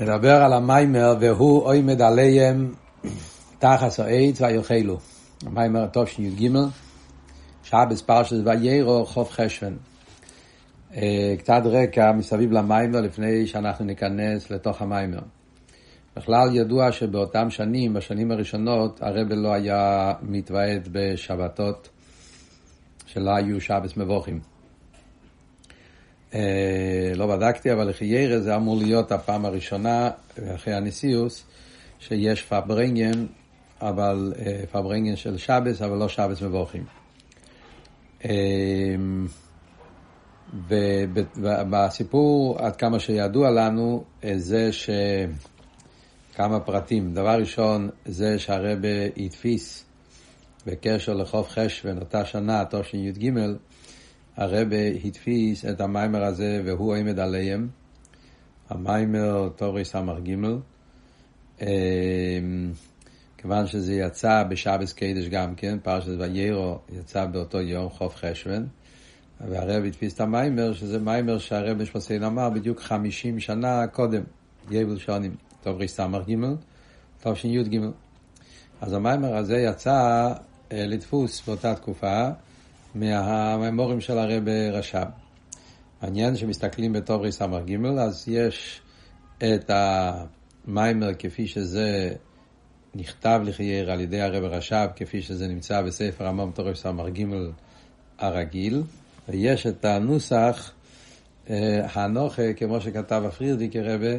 נדבר על המיימר והוא עומד עליהם תחס העץ ויאכלו. המיימר תשי"ג, שבס פרשת ויירו חוף חשבן. אה, קצת רקע מסביב למיימר לפני שאנחנו ניכנס לתוך המיימר. בכלל ידוע שבאותם שנים, בשנים הראשונות, הרבל לא היה מתוועד בשבתות, שלא היו שבס מבוכים. אה, לא בדקתי, אבל לחיירה זה אמור להיות הפעם הראשונה אחרי הנשיאוס, שיש פברנגן, אבל אה, פברנגן של שבס, אבל לא שבס מבורכים. אה, ובסיפור, עד כמה שידוע לנו, זה שכמה פרטים. דבר ראשון, זה שהרבה התפיס בקשר לחוף חשבן, אותה שנה, תשי"ג, הרבה התפיס את המיימר הזה והוא עמד עליהם, המיימר תורי סמ"ג, אמ, כיוון שזה יצא בשבס קדש גם כן, פרשת ויירו יצא באותו יום, חוף חשבן, והרב התפיס את המיימר, שזה מיימר שהרב משפסיין אמר בדיוק חמישים שנה קודם, יבל שונים, תורי סמ"ג, תשי"ג. אז המיימר הזה יצא אה, לדפוס באותה תקופה, מהממורים של הרב רש"ב. מעניין שמסתכלים בתור ס"ג, אז יש את המיימר כפי שזה נכתב לחייר על ידי הרב רש"ב, כפי שזה נמצא בספר המום תור ס"ג הרגיל, ויש את הנוסח אה, הנוכה, כמו שכתב הפרירדיק הרבה,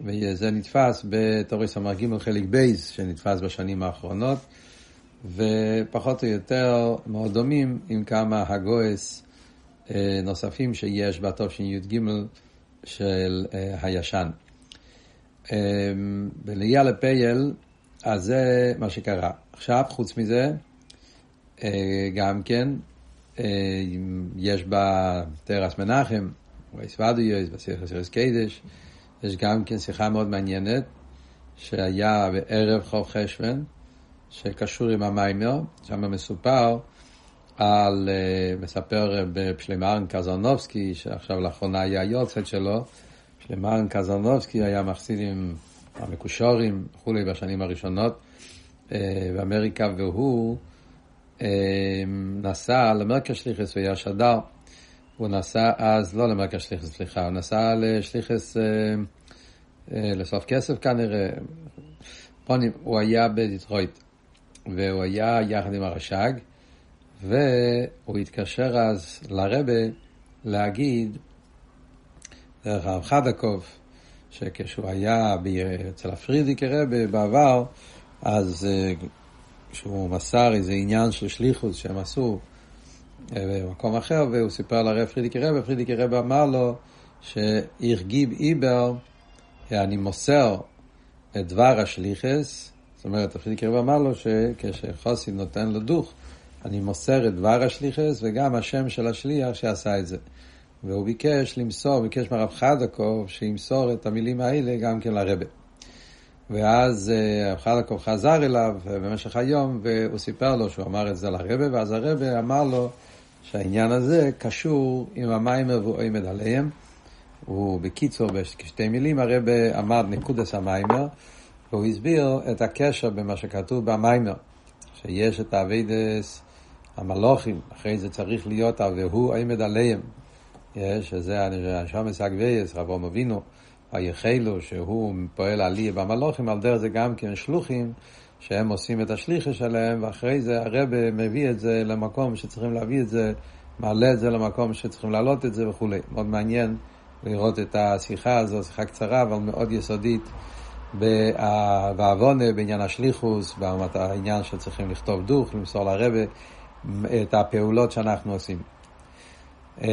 וזה נתפס בתור ס"ג חלק בייס, שנתפס בשנים האחרונות. ופחות או יותר מאוד דומים עם כמה הגויס אה, נוספים שיש בתשי"ג של אה, הישן. אה, בנגיעה לפייל, אז זה מה שקרה. עכשיו, חוץ מזה, גם כן, יש בתרס מנחם, וייסוודויוס, בסכס קדש, יש גם כן שיחה מאוד מעניינת, שהיה בערב חוף חשבן, שקשור עם המיימר, שם מסופר על, אה, מספר בשלמרן קזרנובסקי, שעכשיו לאחרונה היה היורצת שלו, שלמרן קזרנובסקי היה מחסיד עם המקושורים וכולי בשנים הראשונות אה, באמריקה, והוא אה, נסע למרכז שליחס, הוא היה שדר. הוא נסע אז, לא למרכז שליחס, סליחה, הוא נסע לשליחס, לסוף כסף כנראה. הוא היה בדיטרויט. והוא היה יחד עם הרש"ג, והוא התקשר אז לרבה להגיד, דרך הרב חדקוב, שכשהוא היה אצל הפרידיק הרבה בעבר, אז אה, כשהוא מסר איזה עניין של שליחוס שהם עשו אה, במקום אחר, והוא סיפר לרב פרידיק הרבה, פרידיק הרבה אמר לו שהרגיב איבר, אני מוסר את דבר השליחס, זאת אומרת, הפרידיק רב אמר לו שכשחוסי נותן לו דוך, אני מוסר את דבר השליחס וגם השם של השליח שעשה את זה. והוא ביקש למסור, ביקש מהרב חדקוב שימסור את המילים האלה גם כן לרבה. ואז אה, הרב חדקוב חזר אליו במשך היום והוא סיפר לו שהוא אמר את זה לרבה, ואז הרבה אמר לו שהעניין הזה קשור עם המיימר והוא עומד עליהם. הוא בקיצור, בשתי מילים, הרבה אמר נקודס המיימר. והוא הסביר את הקשר במה שכתוב במיימר, שיש את האביידס המלוכים, אחרי זה צריך להיות והוא עמד עליהם, שזה השומס הגבייס, רבו אבינו, היחלו, שהוא פועל עלי במלוכים, על דרך זה גם כן שלוחים, שהם עושים את השליחה שלהם, ואחרי זה הרב מביא את זה למקום שצריכים להביא את זה, מעלה את זה למקום שצריכים להעלות את זה וכולי. מאוד מעניין לראות את השיחה הזו, שיחה קצרה אבל מאוד יסודית. בעוונה, בעניין השליחוס, בעניין שצריכים לכתוב דוך, למסור לרבה את הפעולות שאנחנו עושים. אמ,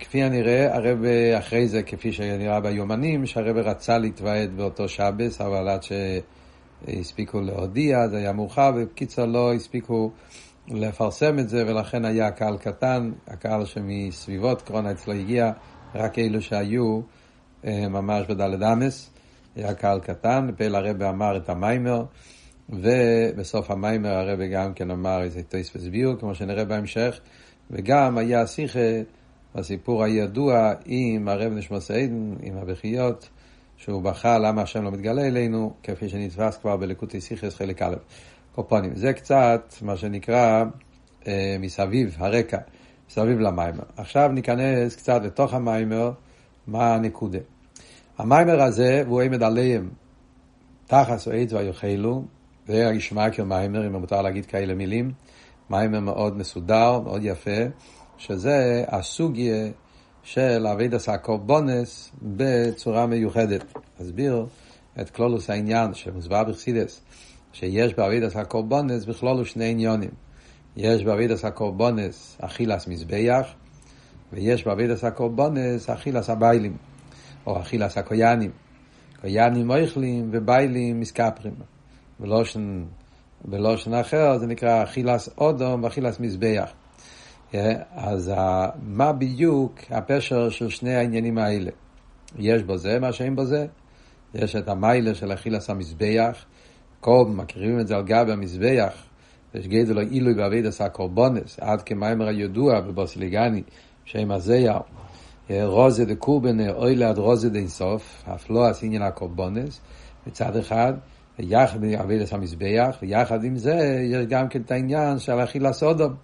כפי הנראה, הרבה אחרי זה, כפי שנראה ביומנים, שהרבה רצה להתוועד באותו שבס, אבל עד שהספיקו להודיע, זה היה מאוחר, ובקיצור לא הספיקו לפרסם את זה, ולכן היה קהל קטן, הקהל שמסביבות קרונה אצלו הגיע, רק אלו שהיו אה, ממש בדלת אמס. היה קהל קטן, פעיל הרבה אמר את המיימר, ובסוף המיימר הרבה גם כן אמר איזה טייס וסביר, כמו שנראה בהמשך, וגם היה שיחה, הסיפור הידוע עם הרב נשמוס עדן, עם הבכיות, שהוא בחר למה השם לא מתגלה אלינו, כפי שנתפס כבר בלקוטי סיכס חלק א'. קופונים. זה קצת מה שנקרא אה, מסביב, הרקע, מסביב למיימר. עכשיו ניכנס קצת לתוך המיימר, מה הנקודה. המיימר הזה, והוא עמד עליהם תחס או עץ ויוכלו, וישמע כמיימר, אם מותר להגיד כאלה מילים, מיימר מאוד מסודר, מאוד יפה, שזה הסוגיה של אבידס הקורבונס בצורה מיוחדת. אסביר את כלולוס העניין שמוסבר בחסידס, שיש באבידס הקורבונס בכלולו שני עניונים. יש באבידס הקורבונס אכילס מזבח, ויש באבידס הקורבונס אכילס הביילים, או אכילס הקויאנים. קויאנים מויכלים וביילים מסקפרים. בלושן, בלושן אחר זה נקרא אכילס אודום ואכילס מזבח. אז מה בדיוק הפשר של שני העניינים האלה? יש בו זה, מה שאין בו זה. יש את המיילה של אכילס המזבח, כל מכירים את זה על גב המזבח, יש גדול עילוי בעביד עשה קורבונס, עד כמיימר הידוע בבוסליגני, שם הזייר, רוזה דקורבן אוי ליד רוזה אינסוף, אף לא עשין הקורבונס, מצד אחד, יחד בעביד עשה מזבח, ויחד עם זה יש גם כן את העניין של אכילס אודום.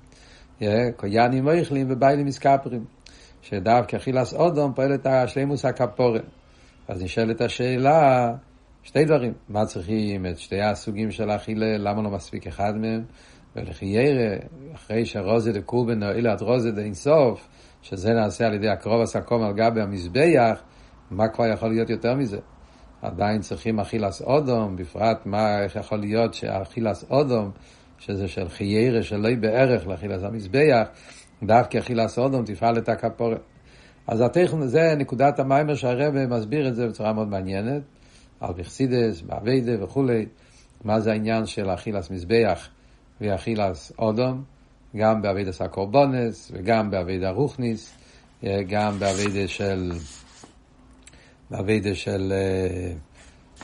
קויאנים מויכלים וביילים מסקפרים, שדווקא אכילס אודום פועל את השלימוס הכפורן. אז נשאלת השאלה, שתי דברים, מה צריכים את שתי הסוגים של האכילה, למה לא מספיק אחד מהם? ולחיירה, אחרי שרוזה דקורבן נועילה עד רוזה אינסוף, שזה נעשה על ידי הקרוב הסקום על גבי המזבח, מה כבר יכול להיות יותר מזה? עדיין צריכים אכילס אודום, בפרט מה, איך יכול להיות שאכילס אודום שזה של חיירה שלא בערך לאכילס המזבח, דווקא אכילס אודום תפעל את הכפורת. אז הטכן, זה נקודת המיימר שהרבא מסביר את זה בצורה מאוד מעניינת, על בכסידס, באביידה וכולי, מה זה העניין של אכילס מזבח ואכילס אודום, גם באביידס הקורבונס וגם באביידה רוכניס, גם באביידה של, באביידה של,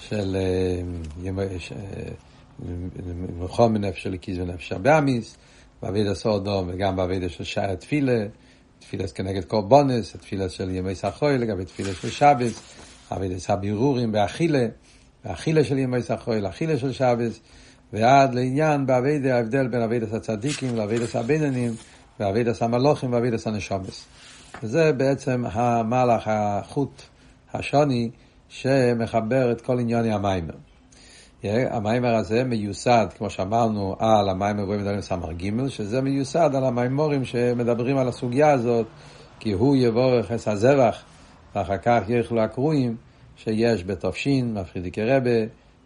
של, של מלחום מנפש הליקיז ונפש הבאמיס, בעביד הסודום וגם בעביד של שער תפילה, תפילה כנגד קורבונס, תפילה של ימי סחוי לגבי תפילה של שבס, עביד הבירורים באכילה, באכילה של ימי סחוי, אכילה של שבס, ועד לעניין בעביד ההבדל בין עביד הצדיקים לעביד הבינונים, ועביד המלוכים ועביד הנשומס. וזה בעצם המהלך, החוט השוני שמחבר את כל ענייני המיימר. המיימר הזה מיוסד, כמו שאמרנו, על המיימר רואים מדברים סמ"ר ג', שזה מיוסד על המיימורים שמדברים על הסוגיה הזאת, כי הוא יבורך את הזבח, ואחר כך יאכלו הקרואים, שיש בתופשין, מפחידיקי רבה,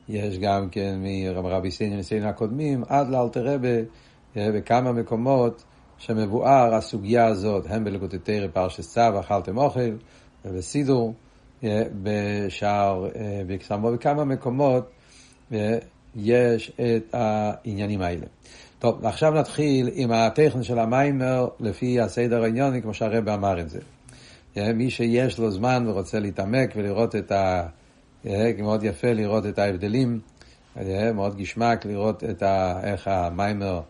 יש גם כן מרבי סייני ניסיון הקודמים, עד לאלתר רבה, בכמה מקומות שמבואר הסוגיה הזאת, הם בלקוטטי פרשת צו, אכלתם אוכל, ובסידור, בשער, בכמה מקומות, יש את העניינים האלה. טוב, עכשיו נתחיל עם הטכן של המיימר לפי הסדר העניוני, כמו שהרבא אמר את זה. מי שיש לו זמן ורוצה להתעמק ולראות את ה... מאוד יפה לראות את ההבדלים, מאוד גשמק לראות את ה... איך המיימר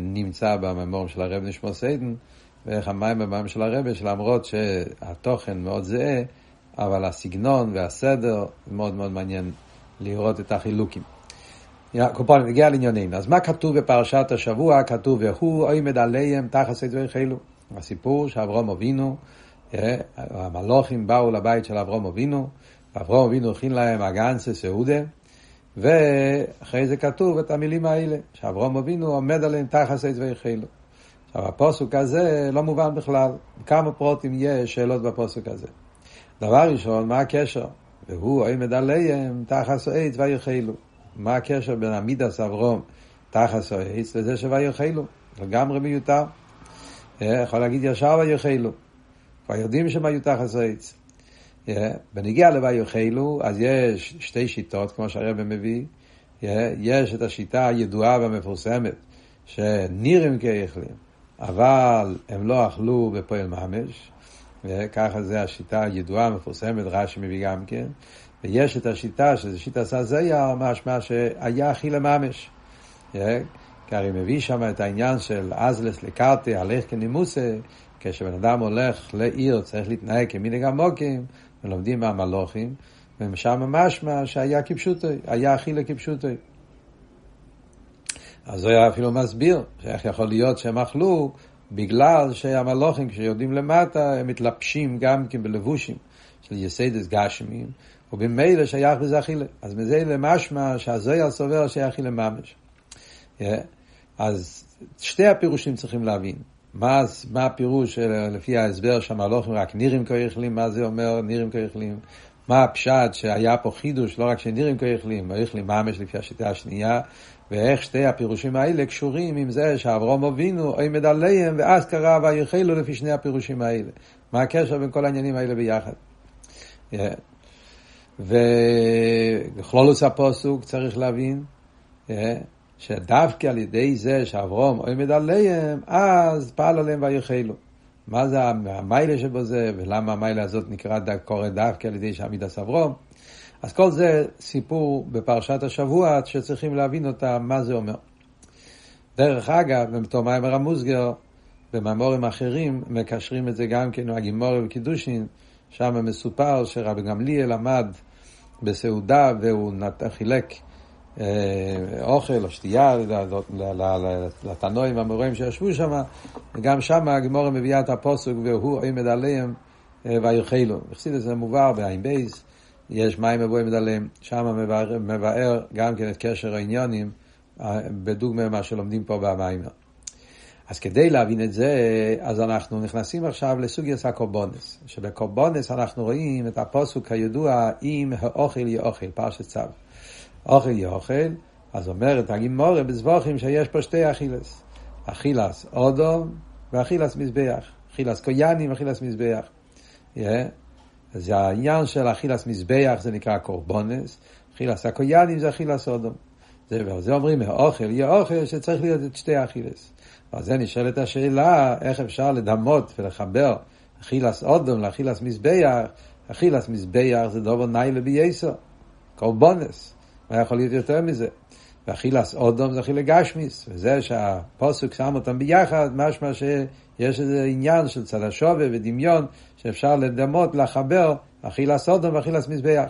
נמצא בממורים של הרב נשמור סיידן, ואיך המיימר במיימר של הרב, שלמרות שהתוכן מאוד זהה, אבל הסגנון והסדר מאוד מאוד מעניין לראות את החילוקים. קופון, נגיע לענייננו. אז מה כתוב בפרשת השבוע? כתוב, והוא עומד עליהם תחת סדרי חילו. הסיפור שאברום אבינו, המלוכים באו לבית של אברום אבינו, ואברום אבינו הכין להם אגנסה סעודה, ואחרי זה כתוב את המילים האלה, שאברום אבינו עומד עליהם תחת סדרי חילו. עכשיו, הפוסוק הזה לא מובן בכלל. כמה פרוטים יש שאלות בפוסוק הזה. דבר ראשון, מה הקשר? והוא עומד עליהם תחס עץ ויחלו. מה הקשר בין עמידס אברום תחס עץ לזה שויחלו? לגמרי מיותר. אה, יכול להגיד ישר ויחלו. כבר יודעים שהם היו תחס עץ. בנגיע לויחלו, אז יש שתי שיטות, כמו שהרבא מביא. יש את השיטה הידועה והמפורסמת, שנראים כאכלים, אבל הם לא אכלו בפועל ממש. וככה זה השיטה הידועה, המפורסמת, רש"י מביא גם כן. ויש את השיטה, שזה שיטה סזיה, משמע שהיה אכילה ממש. כי הרי מביא שם את העניין של אזלס לקרטה, הלך כנימוסה, כשבן אדם הולך לעיר צריך להתנהג כמנהג המוקים, ולומדים מהמלוכים, ומשם משמע שהיה כפשוטו, היה אכילה כפשוטו. אז הוא אפילו מסביר, שאיך יכול להיות שהם אכלו בגלל שהמלוכים כשיורדים למטה הם מתלבשים גם כן בלבושים של יסיידס גשמים ובמילא שייך בזה אכילה. אז מזה למשמע שהזויר סובר שייך אכילה ממש. Yeah. אז שתי הפירושים צריכים להבין. מה, מה הפירוש לפי ההסבר שהמלוכים רק נירים כהיכלים, מה זה אומר נירים כהיכלים? מה הפשט שהיה פה חידוש, לא רק שנירים כהיכלים, כהיכלים ממש לפי השיטה השנייה, ואיך שתי הפירושים האלה קשורים עם זה שאברום אבינו עומד עליהם ואז קרא ויחלו לפי שני הפירושים האלה. מה הקשר בין כל העניינים האלה ביחד? Yeah. וכלולוס הפוסוק צריך להבין yeah, שדווקא על ידי זה שאברום עומד עליהם, אז פעל עליהם ויחלו. מה זה המיילה שבו זה, ולמה המיילה הזאת נקרא קורא דווקא על ידי שעמיד אברום? אז כל זה סיפור בפרשת השבוע שצריכים להבין אותה, מה זה אומר. דרך אגב, בתור מיימר המוסגר, במאמורים אחרים, מקשרים את זה גם כן, הגימורי וקידושין, שם מסופר שרבי גמליאל עמד בסעודה והוא חילק אה, אוכל או שתייה לתנועים המורים שישבו שם, וגם שם הגמורה מביאה את הפוסוק והוא עמד עליהם אה, ויאכלו. את זה מובהר בעין בייס. יש מים מבואים עליהם, שם מבאר, גם כן את קשר העניונים, אה, בדוגמה מה שלומדים פה במיימר. אז כדי להבין את זה, אז אנחנו נכנסים עכשיו לסוגיית הקורבונס, שבקורבונס אנחנו רואים את הפוסוק הידוע אם האוכל יאוכל, פרשת צו. אוכל יאוכל, אז אומרת הגימורה בזבוכים שיש פה שתי אכילס. אכילס אודום ואכילס מזבח. אכילס קויאנים ואכילס מזבח. Yeah. אז העניין של אכילס מזבח זה נקרא קורבונס, אכילס הקויאנים זה אכילס אודום. זה, זה אומרים, האוכל יהיה אוכל שצריך להיות את שתי האכילס. ועל זה נשאלת השאלה, איך אפשר לדמות ולחבר אכילס אודום לאכילס מזבח, אכילס מזבח זה דובר ניילה בייסו, קורבונס. מה יכול להיות יותר מזה? ואכילס אודום זה אכילה גשמיס, וזה שהפוסק שם אותם ביחד, משמע שיש איזה עניין של צד השווה ודמיון, שאפשר לדמות, לחבר, אכילס אודום ואכילס מזבח.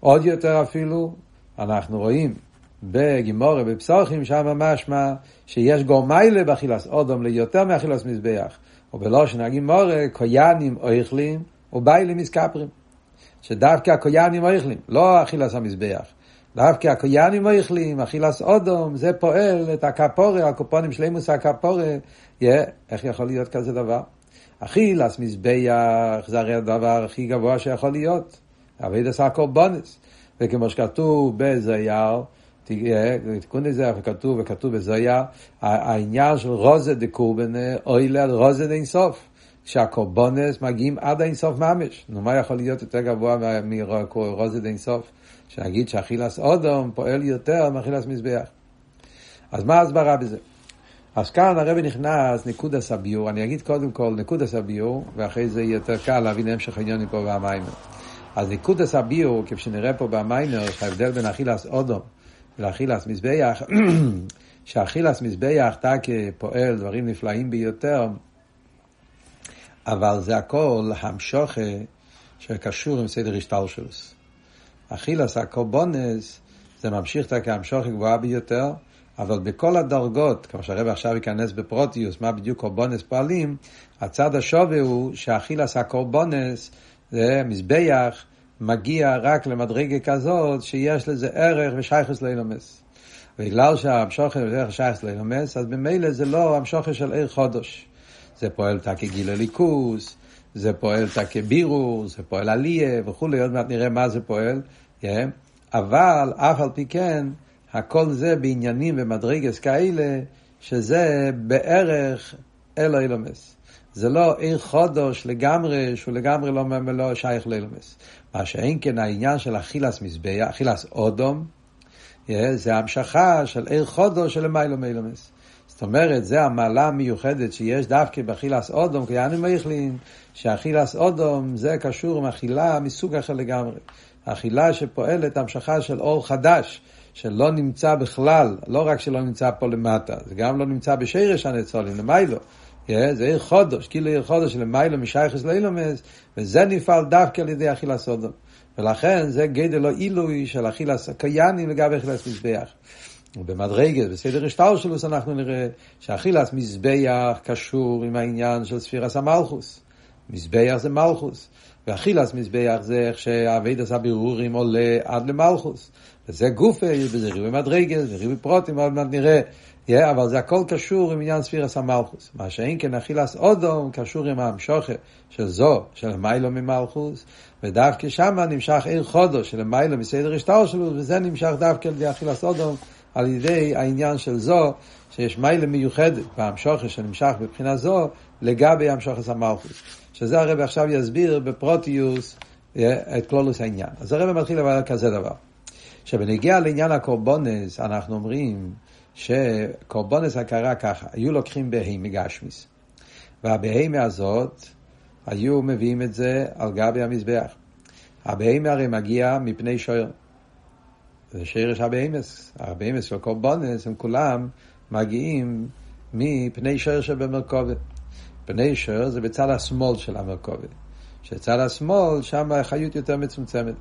עוד יותר אפילו, אנחנו רואים בגימורה, בפסוחים, שם משמע שיש גורמיילה באכילס אודום ליותר מאכילס מזבח, או בלושן הגימורה, קויאנים אויכלים וביילים מסקפרים. שדווקא הקויאנים אויכלים, לא אכילס המזבח. דווקא הקויאנים אוכלים, אכילס אודום, זה פועל את הכפורה, הקופונים שלימוס הכפורה, yeah, איך יכול להיות כזה דבר? אכילס מזבח זה הרי הדבר הכי גבוה שיכול להיות, אביד עשה קורבונס, וכמו שכתוב בזייר, תיקון לזה, וכתוב, וכתוב בזויה, העניין של רוזה דקורבנה, אוי ליד רוזה אינסוף. שהקורבונס מגיעים עד האינסוף ממש. נו, מה יכול להיות יותר גבוה מרוזה אינסוף? שנגיד שאכילס אודום פועל יותר מאכילס מזבח. אז מה ההסברה בזה? אז כאן הרבי נכנס נקוד הסביור, אני אגיד קודם כל נקוד הסביור, ואחרי זה יהיה יותר קל להבין המשך העניין פה במיימר. אז נקוד הסביור, כפי שנראה פה במיימר, שההבדל בין אכילס אודום לאכילס מזבח, שאכילס מזבח תקה פועל דברים נפלאים ביותר, אבל זה הכל המשוכה שקשור עם סדר השטלשלוס. אכילס הקורבונס זה ממשיך את ההמשוך הגבוהה ביותר, אבל בכל הדרגות, כמו שהרב עכשיו ייכנס בפרוטיוס, מה בדיוק קורבונס פועלים, הצד השווה הוא שאכילס הקורבונס זה מזבח, מגיע רק למדרגה כזאת שיש לזה ערך ושייכוס לאילומס. בגלל שהמשוכר זה ערך שייכוס לאילומס, אז במילא זה לא המשוכר של עיר חודש. זה פועל תקי גיל הליכוס, זה פועל תקי בירור, זה פועל עליה וכולי, עוד מעט נראה מה זה פועל, yeah. אבל אף על פי כן, הכל זה בעניינים ומדרגס כאלה, שזה בערך אלו אילומס. זה לא עיר חודש לגמרי, שהוא לגמרי לא, לא שייך לאילומס. מה שאין כן העניין של אכילס מזבח, אכילס אודום, yeah, זה המשכה של עיר חודש של מיילו מאילומס. זאת אומרת, זה המעלה המיוחדת שיש דווקא באכילס אודום, כי אנו מייחלים שאכילס אודום זה קשור עם אכילה מסוג אחר לגמרי. אכילה שפועלת המשכה של אור חדש, שלא נמצא בכלל, לא רק שלא נמצא פה למטה, זה גם לא נמצא בשרש הנצולים, למיילו. זה עיר חודש, כאילו עיר חודש של מיילו משייכס לאילומס, וזה נפעל דווקא על ידי אכילה סודום. ולכן זה גדל לא עילוי של אכילה קיינים לגבי אכילס מזבח. ובמדרגת, בסדר השטלשלוס אנחנו נראה שאכילס מזבח קשור עם העניין של ספירס המלכוס. מזבח זה מלכוס. ואכילס מזבח זה איך שהאביידס הבירורים עולה עד למלכוס. וזה גופה, וזה ריבוי מדרגת, זה ריבוי פרוטים, עוד מעט נראה. Yeah, אבל זה הכל קשור עם עניין ספירס המלכוס. מה שאין כן אכילס אודום קשור עם ההמשוכה של זו, של מיילו ממלכוס, ודווקא שם נמשך עיר חודו של מיילו מסדר השטר שלו, וזה נמשך דווקא על ידי אכילס אודום, על ידי העניין של זו, שיש מיילו מיוחדת בהמשוכה שנמשך מבחינה זו, לגבי המשוכס המלכוס. שזה הרב עכשיו יסביר בפרוטיוס את כלולוס העניין. אז הרב מתחיל על כזה דבר. שבנגיע לעניין הקורבונס, אנחנו אומרים שקורבונס הקרה ככה, היו לוקחים בהימי גשמיס. והבהימי הזאת, היו מביאים את זה על גבי המזבח. הבהימי הרי מגיע מפני שויר. זה שרש הבהימס. הבהימס של קורבונס הם כולם מגיעים מפני שויר שבמרכובת. פני שר זה בצד השמאל של המרכובת. שצד השמאל, שם החיות יותר מצומצמת.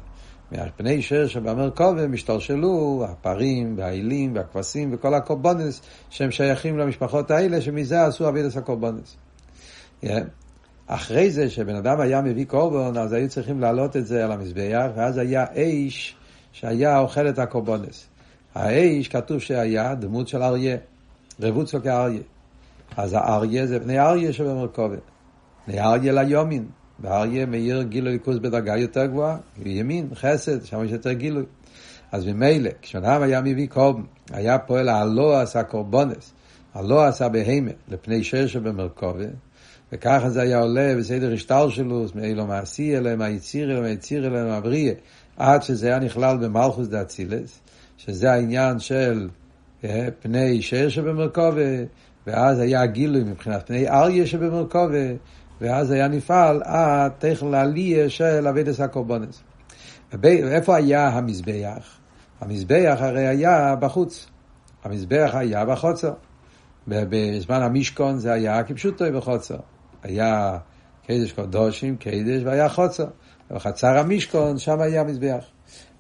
מהפני שר שבמרכובת משתלשלו הפרים והאילים והכבשים וכל הקורבונס שהם שייכים למשפחות האלה, שמזה עשו אבידס הקורבונס. אחרי זה, שבן אדם היה מביא קורבן, אז היו צריכים להעלות את זה על המזבח, ואז היה אש שהיה אוכל את הקורבונס. האש, כתוב שהיה דמות של אריה, רבוצו כאריה. אז האריה זה בני אריה שבמרכובת. בני אריה ליומין. ואריה מאיר גילוי ליכוז בדרגה יותר גבוהה, ימין, חסד, שם יש יותר גילוי. אז ממילא, כשאדם היה מביא קורבן, היה פועל הלא עשה קורבונס, הלא עשה בהמה, לפני שש שבמרכובת, וככה זה היה עולה בסדר השטר שלו, מאילו מעשי אליהם, היציר אליהם, היציר אליהם, הבריא, עד שזה היה נכלל במלכוס דה אצילס, שזה העניין של פני שש שבמרכובת, ואז היה הגילוי מבחינת פני אריה שבמרכובה, ואז היה נפעל התכן העלייה של אבידס הקורבונס. ואיפה היה המזבח? המזבח הרי היה בחוץ. המזבח היה בחוצר. בזמן המשכון זה היה כפשוטו בחוצר. היה קדש קודשים, קדש, והיה חוצר. בחצר המשכון, שם היה מזבח.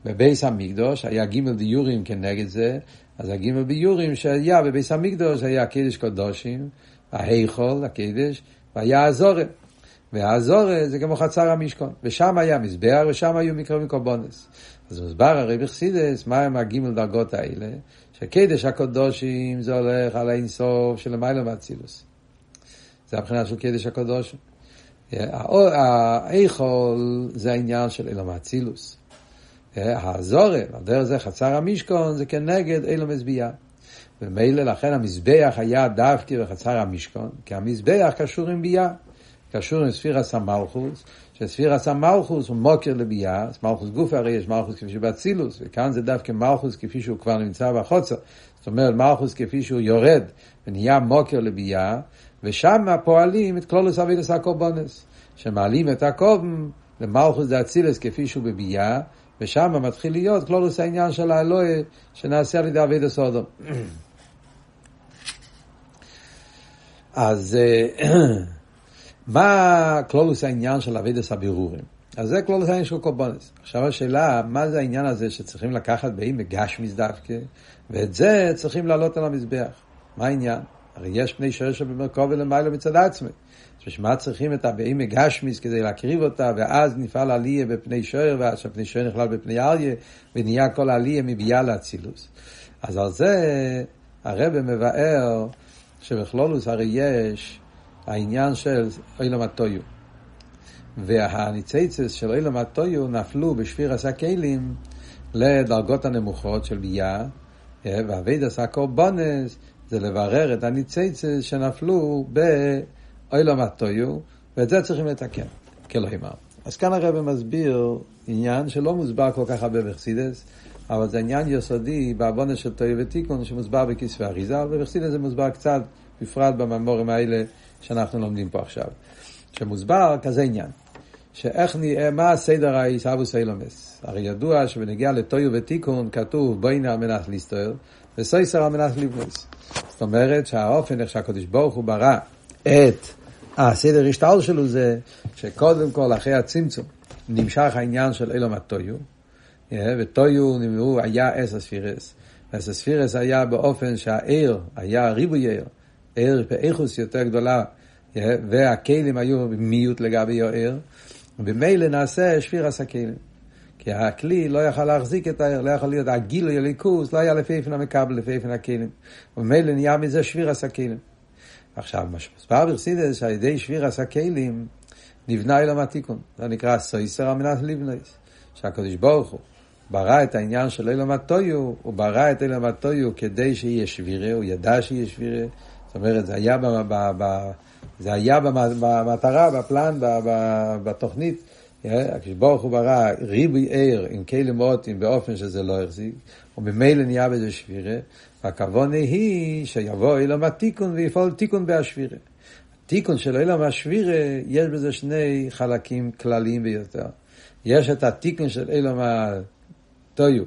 בבייס המקדוש היה גימל דיורים כנגד זה, אז הגימל ביורים שהיה בביס המקדוש היה קידש קודשים, ההיכול, הקידש, והיה הזורם. והזורם זה כמו חצר המשכון. ושם היה מזבח ושם היו מקרבים קורבונס. אז מוסבר הרי בחסידס, מה הם הגימל דרגות האלה? שקידש הקודשים זה הולך על האינסוף של למעלה מאצילוס. זה הבחינה של קידש הקודשים. ההיכול זה העניין של אילום האצילוס. הזורם, הדרך זה חצר המשכון, זה כנגד אילו מזביעה. ומילא לכן המזבח היה דווקא בחצר המשכון, כי המזבח קשור עם ביאה, קשור עם ספירס המלכוס, שספירס המלכוס הוא מוקר לביאה, מלכוס גוף הרי יש מלכוס כפי שבאצילוס, וכאן זה דווקא מלכוס כפי שהוא כבר נמצא בחוצר, זאת אומרת מלכוס כפי שהוא יורד ונהיה מוקר לביאה, ושם פועלים את כלולוס אבידס הקורבונס, שמעלים את הקורבן למלכוס דאצילס כפי שהוא בביאה, ושם מתחיל להיות כלולוס העניין של האלוהי שנעשה על ידי אבידו סודום. אז מה כלולוס העניין של אבידוס הבירורים? אז זה כלולוס העניין של קורבנס. עכשיו השאלה, מה זה העניין הזה שצריכים לקחת באים בגשמיס דווקא, ואת זה צריכים להעלות על המזבח. מה העניין? הרי יש פני שרש במרכוב ולמיילו מצד עצמי. בשביל מה צריכים את הבאים מגשמיס כדי להקריב אותה, ואז נפעל עליה בפני שוער, ואז שפני שוער נכלל בפני אריה, ונהיה כל עליה מביאה לאצילוס. אז על זה הרב מבאר שבכלולוס הרי יש העניין של אילם הטויו. והניציצס של אילם הטויו נפלו בשפיר עשה כלים לדרגות הנמוכות של ביאה, והאבד עשה קורבונס זה לברר את הניציצס שנפלו ב... אוי לא מטויו, ואת זה צריכים לתקן, כאלוהים אמר. אז כאן הרב מסביר עניין שלא מוסבר כל כך הרבה בחסידס, אבל זה עניין יסודי בעוונה של טויו ותיקון שמוסבר בכספי אריזה, ובחסידס זה מוסבר קצת, בפרט בממורים האלה שאנחנו לומדים פה עכשיו. שמוסבר כזה עניין, שאיך נראה, מה הסדר העיסאוווס אילומס? הרי ידוע שבנגיע לטויו ותיקון כתוב בואי על מנת להסתוער, וסויסר על מנת לבנוס. זאת אומרת שהאופן איך שהקדוש ברוך הוא ברא את הסדר השטל שלו זה שקודם כל אחרי הצמצום נמשך העניין של אילום הטויו, וטויו נמרו היה אס הספירס. אס הספירס היה באופן שהעיר היה ריבוי עיר, עיר באיכוס יותר גדולה, והכלים היו מיעוט לגבי העיר, וממילא נעשה שפיר הסכלים. כי הכלי לא יכל להחזיק את העיר, לא יכול להיות, הגילוי הליכוס לא היה לפי איפן המקבל, לפי איפן הכלים. וממילא נהיה מזה שפיר הסכלים. עכשיו, מה שמסבר ברסידס, שעל ידי שפיר הסכלים נבנה אילם התיקון. זה נקרא סויסר המנת לבנויס. שהקדוש ברוך הוא ברא את העניין של אילם הטויו, הוא ברא את אילם הטויו כדי שיהיה שבירה, הוא ידע שיהיה שבירה. זאת אומרת, זה היה במטרה, בפלן, בתוכנית. כשברוך הוא ברא ריבוי עיר עם כלים מוטים באופן שזה לא החזיק, וממילא נהיה בזה שבירה, והכוונה היא שיבוא אילם התיקון ויפעול תיקון בהשבירה. התיקון של אילם השבירה, יש בזה שני חלקים כלליים ביותר. יש את התיקון של אילם הטויו,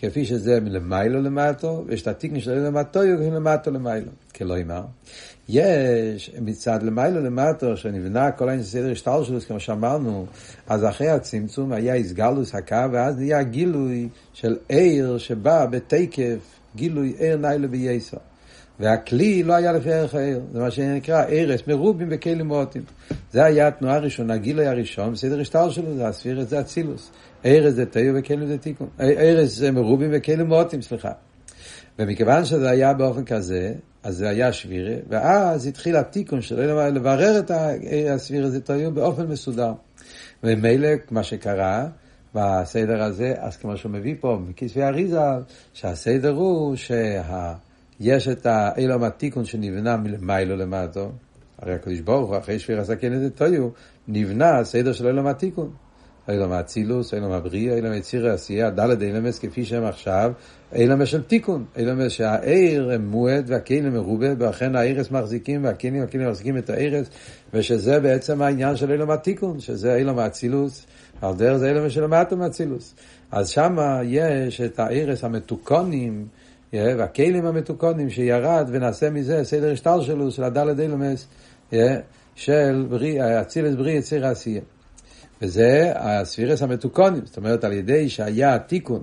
כפי שזה מלמיילו למטו, ויש את התיקון של אילם הטויו מלמטו למיילו, כלא אמר. יש מצד למיילו למטו, שנבנה כל העניין סדר השטל שלו, כמו שאמרנו, אז אחרי הצמצום היה איסגלוס הקו, ואז נהיה גילוי של עיר שבא בתקף, גילוי עיר ניילו בייסר. והכלי לא היה לפי ערך העיר, זה מה שנקרא ערס, מרובים וכלים מועטים. זה היה התנועה הראשונה, הגילוי הראשון, בסדר השטל שלו, זה הספירס, זה אצילוס. ערס זה תאיר וכלים זה תיקון. ערס זה מרובים וכלים מועטים, סליחה. ומכיוון שזה היה באופן כזה, אז זה היה שבירה, ואז התחיל התיקון שלו לברר את הסבירה זה תאיר באופן מסודר. וממילא, מה שקרה, בסדר הזה, אז כמו שהוא מביא פה מכיסוי אריזה, שהסדר הוא שה... יש את האילום התיקון שנבנה מלמיילו למטו, הרי הקדוש ברוך הוא, אחרי שפיר הסכן את תויו, נבנה הסדר של אילום התיקון. אילום האצילוס, אילום הבריאה, אילום יציר העשייה, דלת אילמס כפי שהם עכשיו, אילום של תיקון, אילום שהעיר מועד והכלים מרובה, ואכן הערס מחזיקים והכלים והכלים מחזיקים את הערס, ושזה בעצם העניין של אילום התיקון, שזה אילום האצילוס, על דרך זה אילום של המטום האצילוס. אז שמה יש את הערס המתוקונים, והכלים המתוקונים שירד ונעשה מזה סדר השטל שלו, של הדלת אילומס, של אצילס בריא יציר העשייה. וזה הספירס המתוקונים, זאת אומרת על ידי שהיה תיקון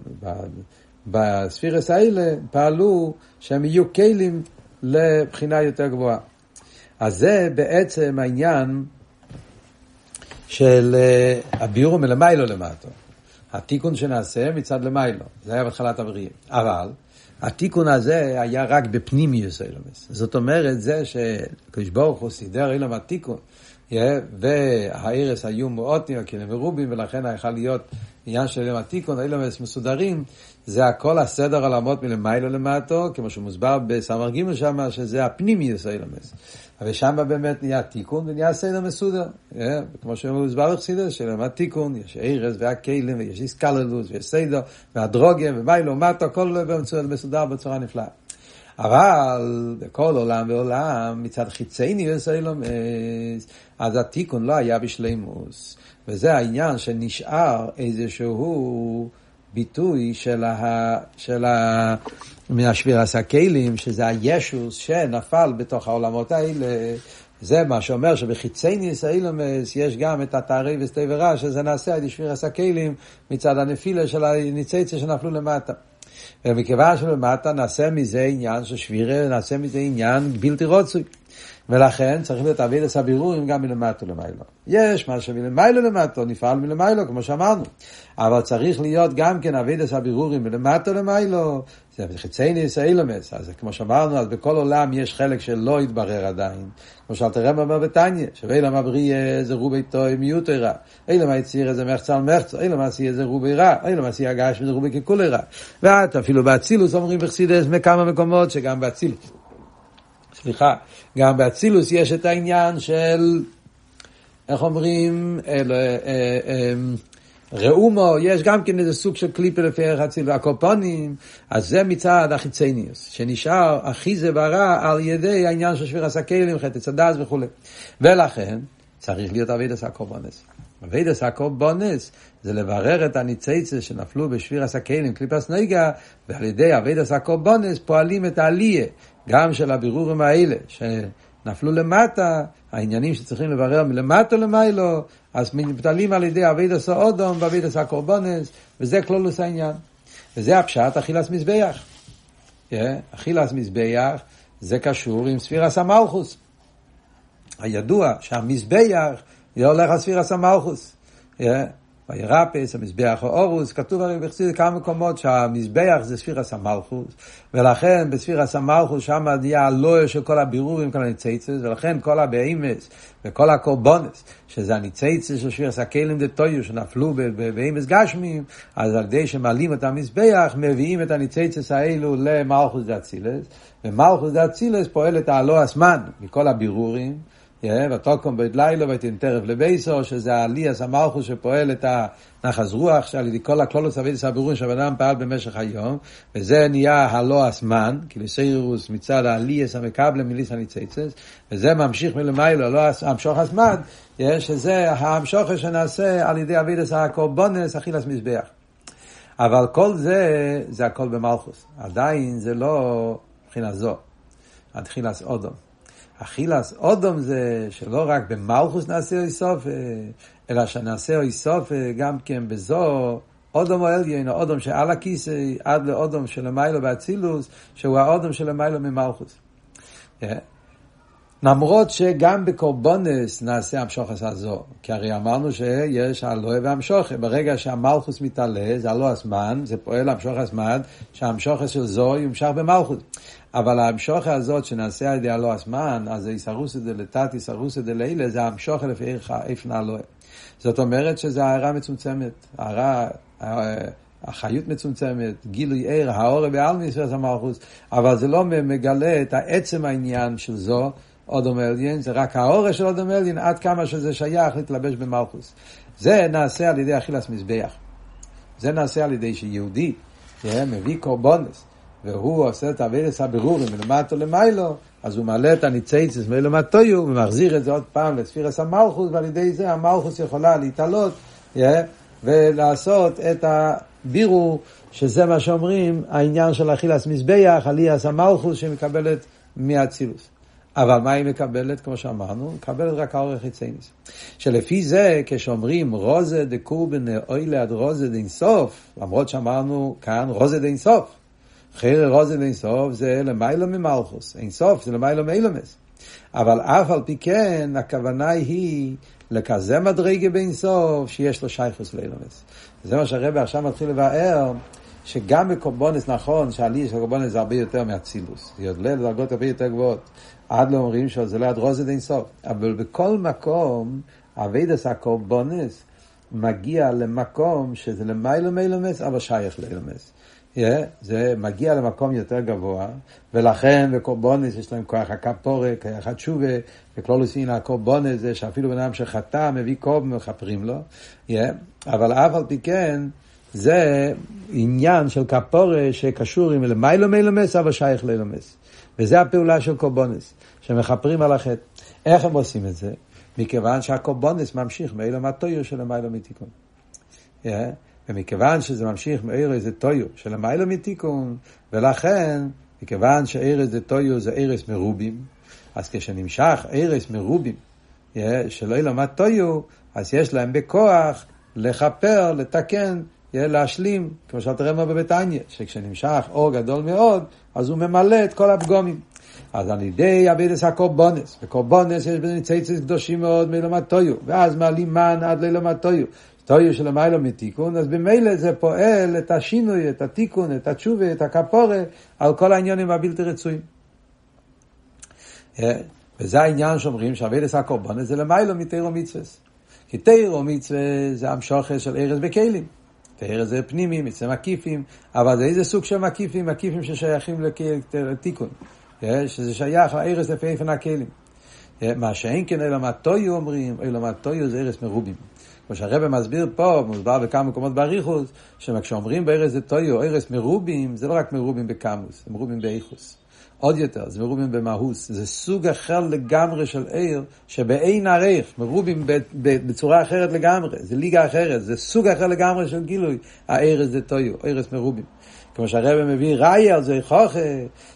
בספירס האלה, פעלו שהם יהיו כלים לבחינה יותר גבוהה. אז זה בעצם העניין של אה, הביאור מלמיילו למטו. התיקון שנעשה מצד למיילו, זה היה בהתחלת הבריאה. אבל התיקון הזה היה רק בפנימיוס אילומס. זאת אומרת, זה שקדוש ברוך הוא סידר אילום התיקון, והארס היו מאוד נרקים מרובים, ולכן היה להיות עניין של אילום התיקון, אילומס מסודרים, זה הכל הסדר עולמות מלמיילו למטו, כמו שמוסבר בסמר ג' שם, שזה הפנימיוס אילומס. ושם באמת נהיה תיקון ונהיה סדר מסודר. כמו שמוסבר בחסידס, שלמה תיקון, יש ארז והכלים ויש איסקללוס ויש סדר והדרוגים ומיילו מטו, הכל מסודר בצורה נפלאה. אבל בכל עולם ועולם, מצד חיצייני אילומס, אז התיקון לא היה בשלימוס. וזה העניין שנשאר איזשהו ביטוי של ה... של ה... מהשבירס הכלים, שזה הישוס שנפל בתוך העולמות האלה. זה מה שאומר שבחיצייניס האילומס יש גם את התארי וסטי ורע, שזה נעשה על שבירס הכלים מצד הנפילה של הניציציה שנפלו למטה. ומכיוון שלמטה נעשה מזה עניין של שבירה, נעשה מזה עניין בלתי רוצוי. ולכן צריך להיות אבידס הבירורים גם מלמטו למיילו. יש מה שמלמיילו למטו, נפעל מלמיילו, כמו שאמרנו. אבל צריך להיות גם כן אבידס הבירורים מלמטו למיילו, זה חיצייניס אילומס. אז כמו שאמרנו, אז בכל עולם יש חלק שלא התברר עדיין. כמו שאלת רב אומר בתניא, שאילם הבריא זה רובי טוי מיעוטי רע. אילם היציר זה מחצה על מחצה, אילם עשייה זה רובי רע, אילם עשייה הגש זה רובי ככולי רע. ואת אפילו באצילוס אומרים בחסידס מכמה מקומות שגם באצילוס. סליחה, גם באצילוס יש את העניין של, איך אומרים, אל, אה, אה, ראומו, יש גם כן איזה סוג של קליפה לפי ערך אציל והקופונים, אז זה מצד החיצניוס, שנשאר אחיזה ברע על ידי העניין של שביר הסקלים, חטא צדס וכו'. ולכן צריך להיות אבידס הקורבנס. אבידס הקורבנס זה לברר את הניציצה שנפלו בשביר הסקלים, קליפס נגע, ועל ידי אבידס הקורבנס פועלים את העלייה. גם של הבירורים האלה, נפלו למטה, העניינים שצריכים לברר מלמטה למיילו, אז מתעלים על ידי אביד עשה אודום ואביד עשה קורבונס, וזה כלולוס העניין. וזה הפשט אכילס מזבח. אכילס מזבח זה קשור עם ספירס המלכוס. הידוע שהמזבח זה הולך על ספירס המלכוס. וירפס, המזבח האורוס, כתוב הרי בחסידות כמה מקומות שהמזבח זה ספירס המלכוס, ולכן בספירס המלכוס שם נהיה הלויר של כל הבירורים, כל הניציצס, ולכן כל הבהימס וכל הקורבונס, שזה הניציצס של ספירס הכלים דתויו שנפלו בהימס גשמים, אז על ידי שמעלים את המזבח, מביאים את הניציצס האלו למלכוס דאצילס, ומלכוס דאצילס פועלת הלא הזמן מכל הבירורים, ותוקום בית לילה ותנטרף לבייסו, שזה העליאס המלכוס שפועל את הנחז רוח, שעל ידי כל הכלולוס אבידס הבירורים שהבן אדם פעל במשך היום, וזה נהיה הלא הזמן, כאילו סיירוס מצד העליאס המקבלה מליס הניציצס, וזה ממשיך מלמיילו, לא המשוך הזמן, שזה המשוך שנעשה על ידי אבידס הקורבונס, אכילס מזבח. אבל כל זה, זה הכל במלכוס. עדיין זה לא מבחינה זו, התחילס אודום. אכילס אודום זה שלא רק במלכוס נעשה אוי סוף, אלא שנעשה אוי סוף גם כן בזו, אודום או אליין, אודום שעל הכיסא, עד לאודום של המיילו באצילוס, שהוא האודום של המיילו ממלכוס. למרות שגם בקורבונס נעשה המשוכס הזו, כי הרי אמרנו שיש הלואה והמשוכס, ברגע שהמלכוס מתעלה, זה הלא הזמן, זה פועל המשוך הזמן, שהמשוכס של זו יומשך במלכוס. אבל המשוכס הזאת שנעשה על ידי הלא הזמן, אז איסרוסא דלתת, איסרוסא דלילה, זה המשוכס לפי איפנה הלואה. זאת אומרת שזה הערה מצומצמת, הערה... החיות מצומצמת, גילוי ער, האור בעלמי של המלכוס, אבל זה לא מגלה את העצם העניין של זו, אודום אליין, זה רק האורש של אודום אליין, עד כמה שזה שייך להתלבש במלכוס. זה נעשה על ידי אכילס מזבח. זה נעשה על ידי שיהודי מביא קורבונס, והוא עושה את אבידס הבירורים מלמטו למיילו, אז הוא מעלה את הניצייצס מלמטויו, ומחזיר את זה עוד פעם לספירס המלכוס, ועל ידי זה המלכוס יכולה להתעלות, ולעשות את הבירור, שזה מה שאומרים, העניין של אכילס מזבח, עליאס המלכוס שמקבלת מאצילוס. אבל מה היא מקבלת, כמו שאמרנו? מקבלת רק האורך חיצייניס. שלפי זה, כשאומרים רוזה דקורבן אוילה עד רוזה דאינסוף, למרות שאמרנו כאן רוזה דאינסוף. חייר רוזה דאינסוף זה למיילו ממלכוס, אינסוף זה למיילו מאילומס. אבל אף על פי כן, הכוונה היא לכזה מדרגה באינסוף שיש לו שייכוס לאילומס. זה מה שהרבא עכשיו מתחיל לבאר. שגם בקורבונס נכון שהעלייה של קורבונס זה הרבה יותר מאצילוס, זה עולה לדרגות הרבה יותר גבוהות. עד לא אומרים שזה עד רוזד אין סוף. אבל בכל מקום, אבידס הקורבונס מגיע למקום שזה למיילו מילומס, אבל שייך לאילומס. זה מגיע למקום יותר גבוה, ולכן בקורבונס יש להם כוח הכפורת, כוח התשובה, וכלולוסין הקורבונס זה שאפילו בן אדם שחטא מביא קורבן ומכפרים לו, אבל אף על פי כן, זה עניין של כפורה שקשור עם למיילו מילומס, אבל שייך לאילומס. וזה הפעולה של קורבונס, שמכפרים על החטא. איך הם עושים את זה? מכיוון שהקורבונס ממשיך מאילו מהטויר של המיילו מתיקון. ומכיוון שזה ממשיך מאירו זה טויו של המיילו מתיקון, ולכן, מכיוון שאירס זה טויו זה אירס מרובים, אז כשנמשך אירס מרובים שלא ילמד טויו, אז יש להם בכוח לכפר, לתקן להשלים, כמו שאתה רואה בביתניה, שכשנמשך אור גדול מאוד, אז הוא ממלא את כל הפגומים. אז על ידי אבידס הקורבונס, וקורבונס יש בזה ניציצס קדושים מאוד מלומד טויו, ואז מעלים מן עד ללומד טויו. טויו של המיילו מתיקון, אז במילא זה פועל את השינוי, את התיקון, את התשובה, את הכפורה, על כל העניינים הבלתי רצויים. אה, וזה העניין שאומרים שאבידס הקורבונס זה למיילו מתירו מצווה. כי תירו מצווה זה המשוכר של ארז בכלים. תאר זה פנימי, מצווה מקיפים, אבל זה איזה סוג של מקיפים? מקיפים ששייכים לתיקון, שזה שייך לארץ לפי איפן הכלים. מה שאין כן אלא מה טויו אומרים, אלא מה טויו זה ארץ מרובים. כמו שהרבא מסביר פה, מוסבר בכמה מקומות באריכוס, שכשאומרים בארץ זה טויו, ארץ מרובים, זה לא רק מרובים בקמוס, זה מרובים באיכוס. עוד יותר, זה מרובים במהוס, זה סוג אחר לגמרי של עיר, שבאין עריך, מרובים בצורה אחרת לגמרי, זה ליגה אחרת, זה סוג אחר לגמרי של גילוי, הערס זה טויו, ערס מרובים. כמו שהרבא מביא ראי על זה חוכה,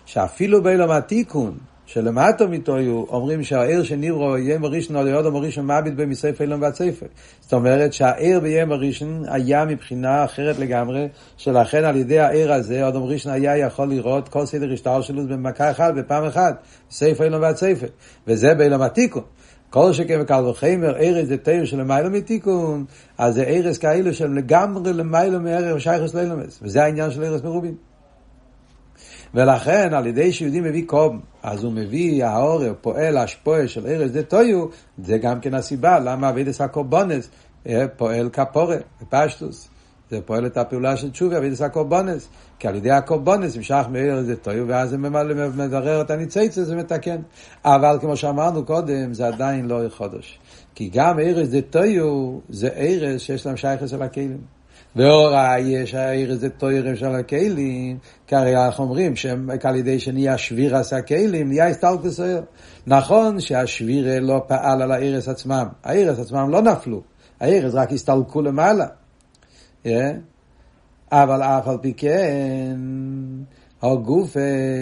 שאפילו באילום התיקון, שלמטו מתויו, אומרים שהעיר שנברו יהיה מראשון על מראשון מעביד במסייף אילון והצייפה. זאת אומרת שהעיר ביהיה מראשון היה מבחינה אחרת לגמרי, שלכן על ידי העיר הזה, עוד ראשון היה יכול לראות כל סדר השטר שלו במכה אחת, בפעם אחת, סייף אילון והצייפה. וזה באילום התיקון. כל שכן וקל וחמר, ארז זה תיר של למיילו מתיקון, אז זה ארז כאלו שהם לגמרי למיילו מערך שייכוס לאילומס, וזה העניין של ארז מרובים. ולכן על ידי שיהודי מביא קום, אז הוא מביא העורר, פועל השפועה של ארז דה טויו, זה גם כן הסיבה למה אבידס הקורבונס פועל כפורה, בפשטוס. זה פועל את הפעולה של תשובה, אבידס הקורבונס. כי על ידי הקורבונס המשך מארז דה טויו, ואז זה מברר את הניציצה, זה מתקן. אבל כמו שאמרנו קודם, זה עדיין לא חודש. כי גם ארז דה טויו זה ארז שיש להם שייכס על הכלים. והוראה יש העיר איזה תוירם של הכלים, כי הרי אנחנו אומרים שעל ידי שנהיה שבירס הכלים, נהיה הסתלקוס העיר. נכון שהשבירה לא פעל על הערס עצמם, הערס עצמם לא נפלו, הערס רק הסתלקו למעלה. Yeah. אבל אף על פי כן, הגוף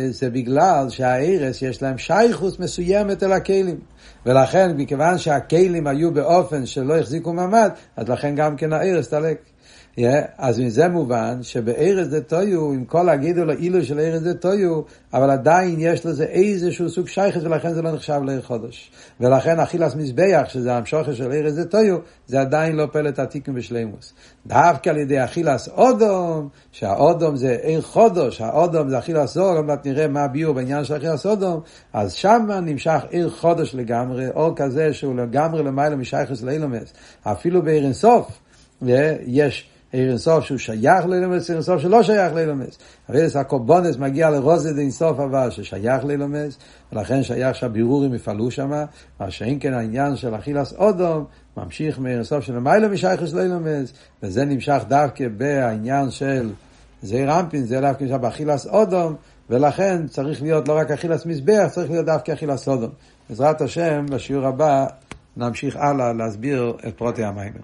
זה בגלל שהערס יש להם שייכוס מסוימת אל הכלים. ולכן, מכיוון שהכלים היו באופן שלא החזיקו מעמד, אז לכן גם כן הערס תלק. Yeah, אז מזה מובן שבארץ דה טויו, עם כל הגידול האילו של ארץ דה טויו, אבל עדיין יש לזה איזשהו סוג שייכת ולכן זה לא נחשב לעיר חודש. ולכן אכילס מזבח, שזה המשוכר של ארץ דה טויו, זה עדיין לא פלט עתיקים בשלימוס. דווקא על ידי אכילס אודום, שהאודום זה עיר חודש, האודום זה אכילס אור, עוד מעט נראה מה הביאו בעניין של אכילס אודום, אז שם נמשך עיר חודש לגמרי, אור כזה שהוא לגמרי למעלה משייכס לאילומס. אפילו בעיר אינסוף, יש עיר אינסוף שהוא שייך לילומס, עיר אינסוף שלא שייך לילומס. אבידס הקורבונס מגיע לרוזד אינסוף אבל ששייך לילומס, ולכן שייך שהבירורים יפעלו שם, מה שאין כן העניין של אכילס אודום, ממשיך מעיר אינסוף של מיילא משייכס לילומס, וזה נמשך דווקא בעניין של זעיר רמפין, זה דווקא נמשך באכילס אודום, ולכן צריך להיות לא רק אכילס מזבח, צריך להיות דווקא אכילס אודום. בעזרת השם, בשיעור הבא נמשיך הלאה להסביר את פרוטי המיימר.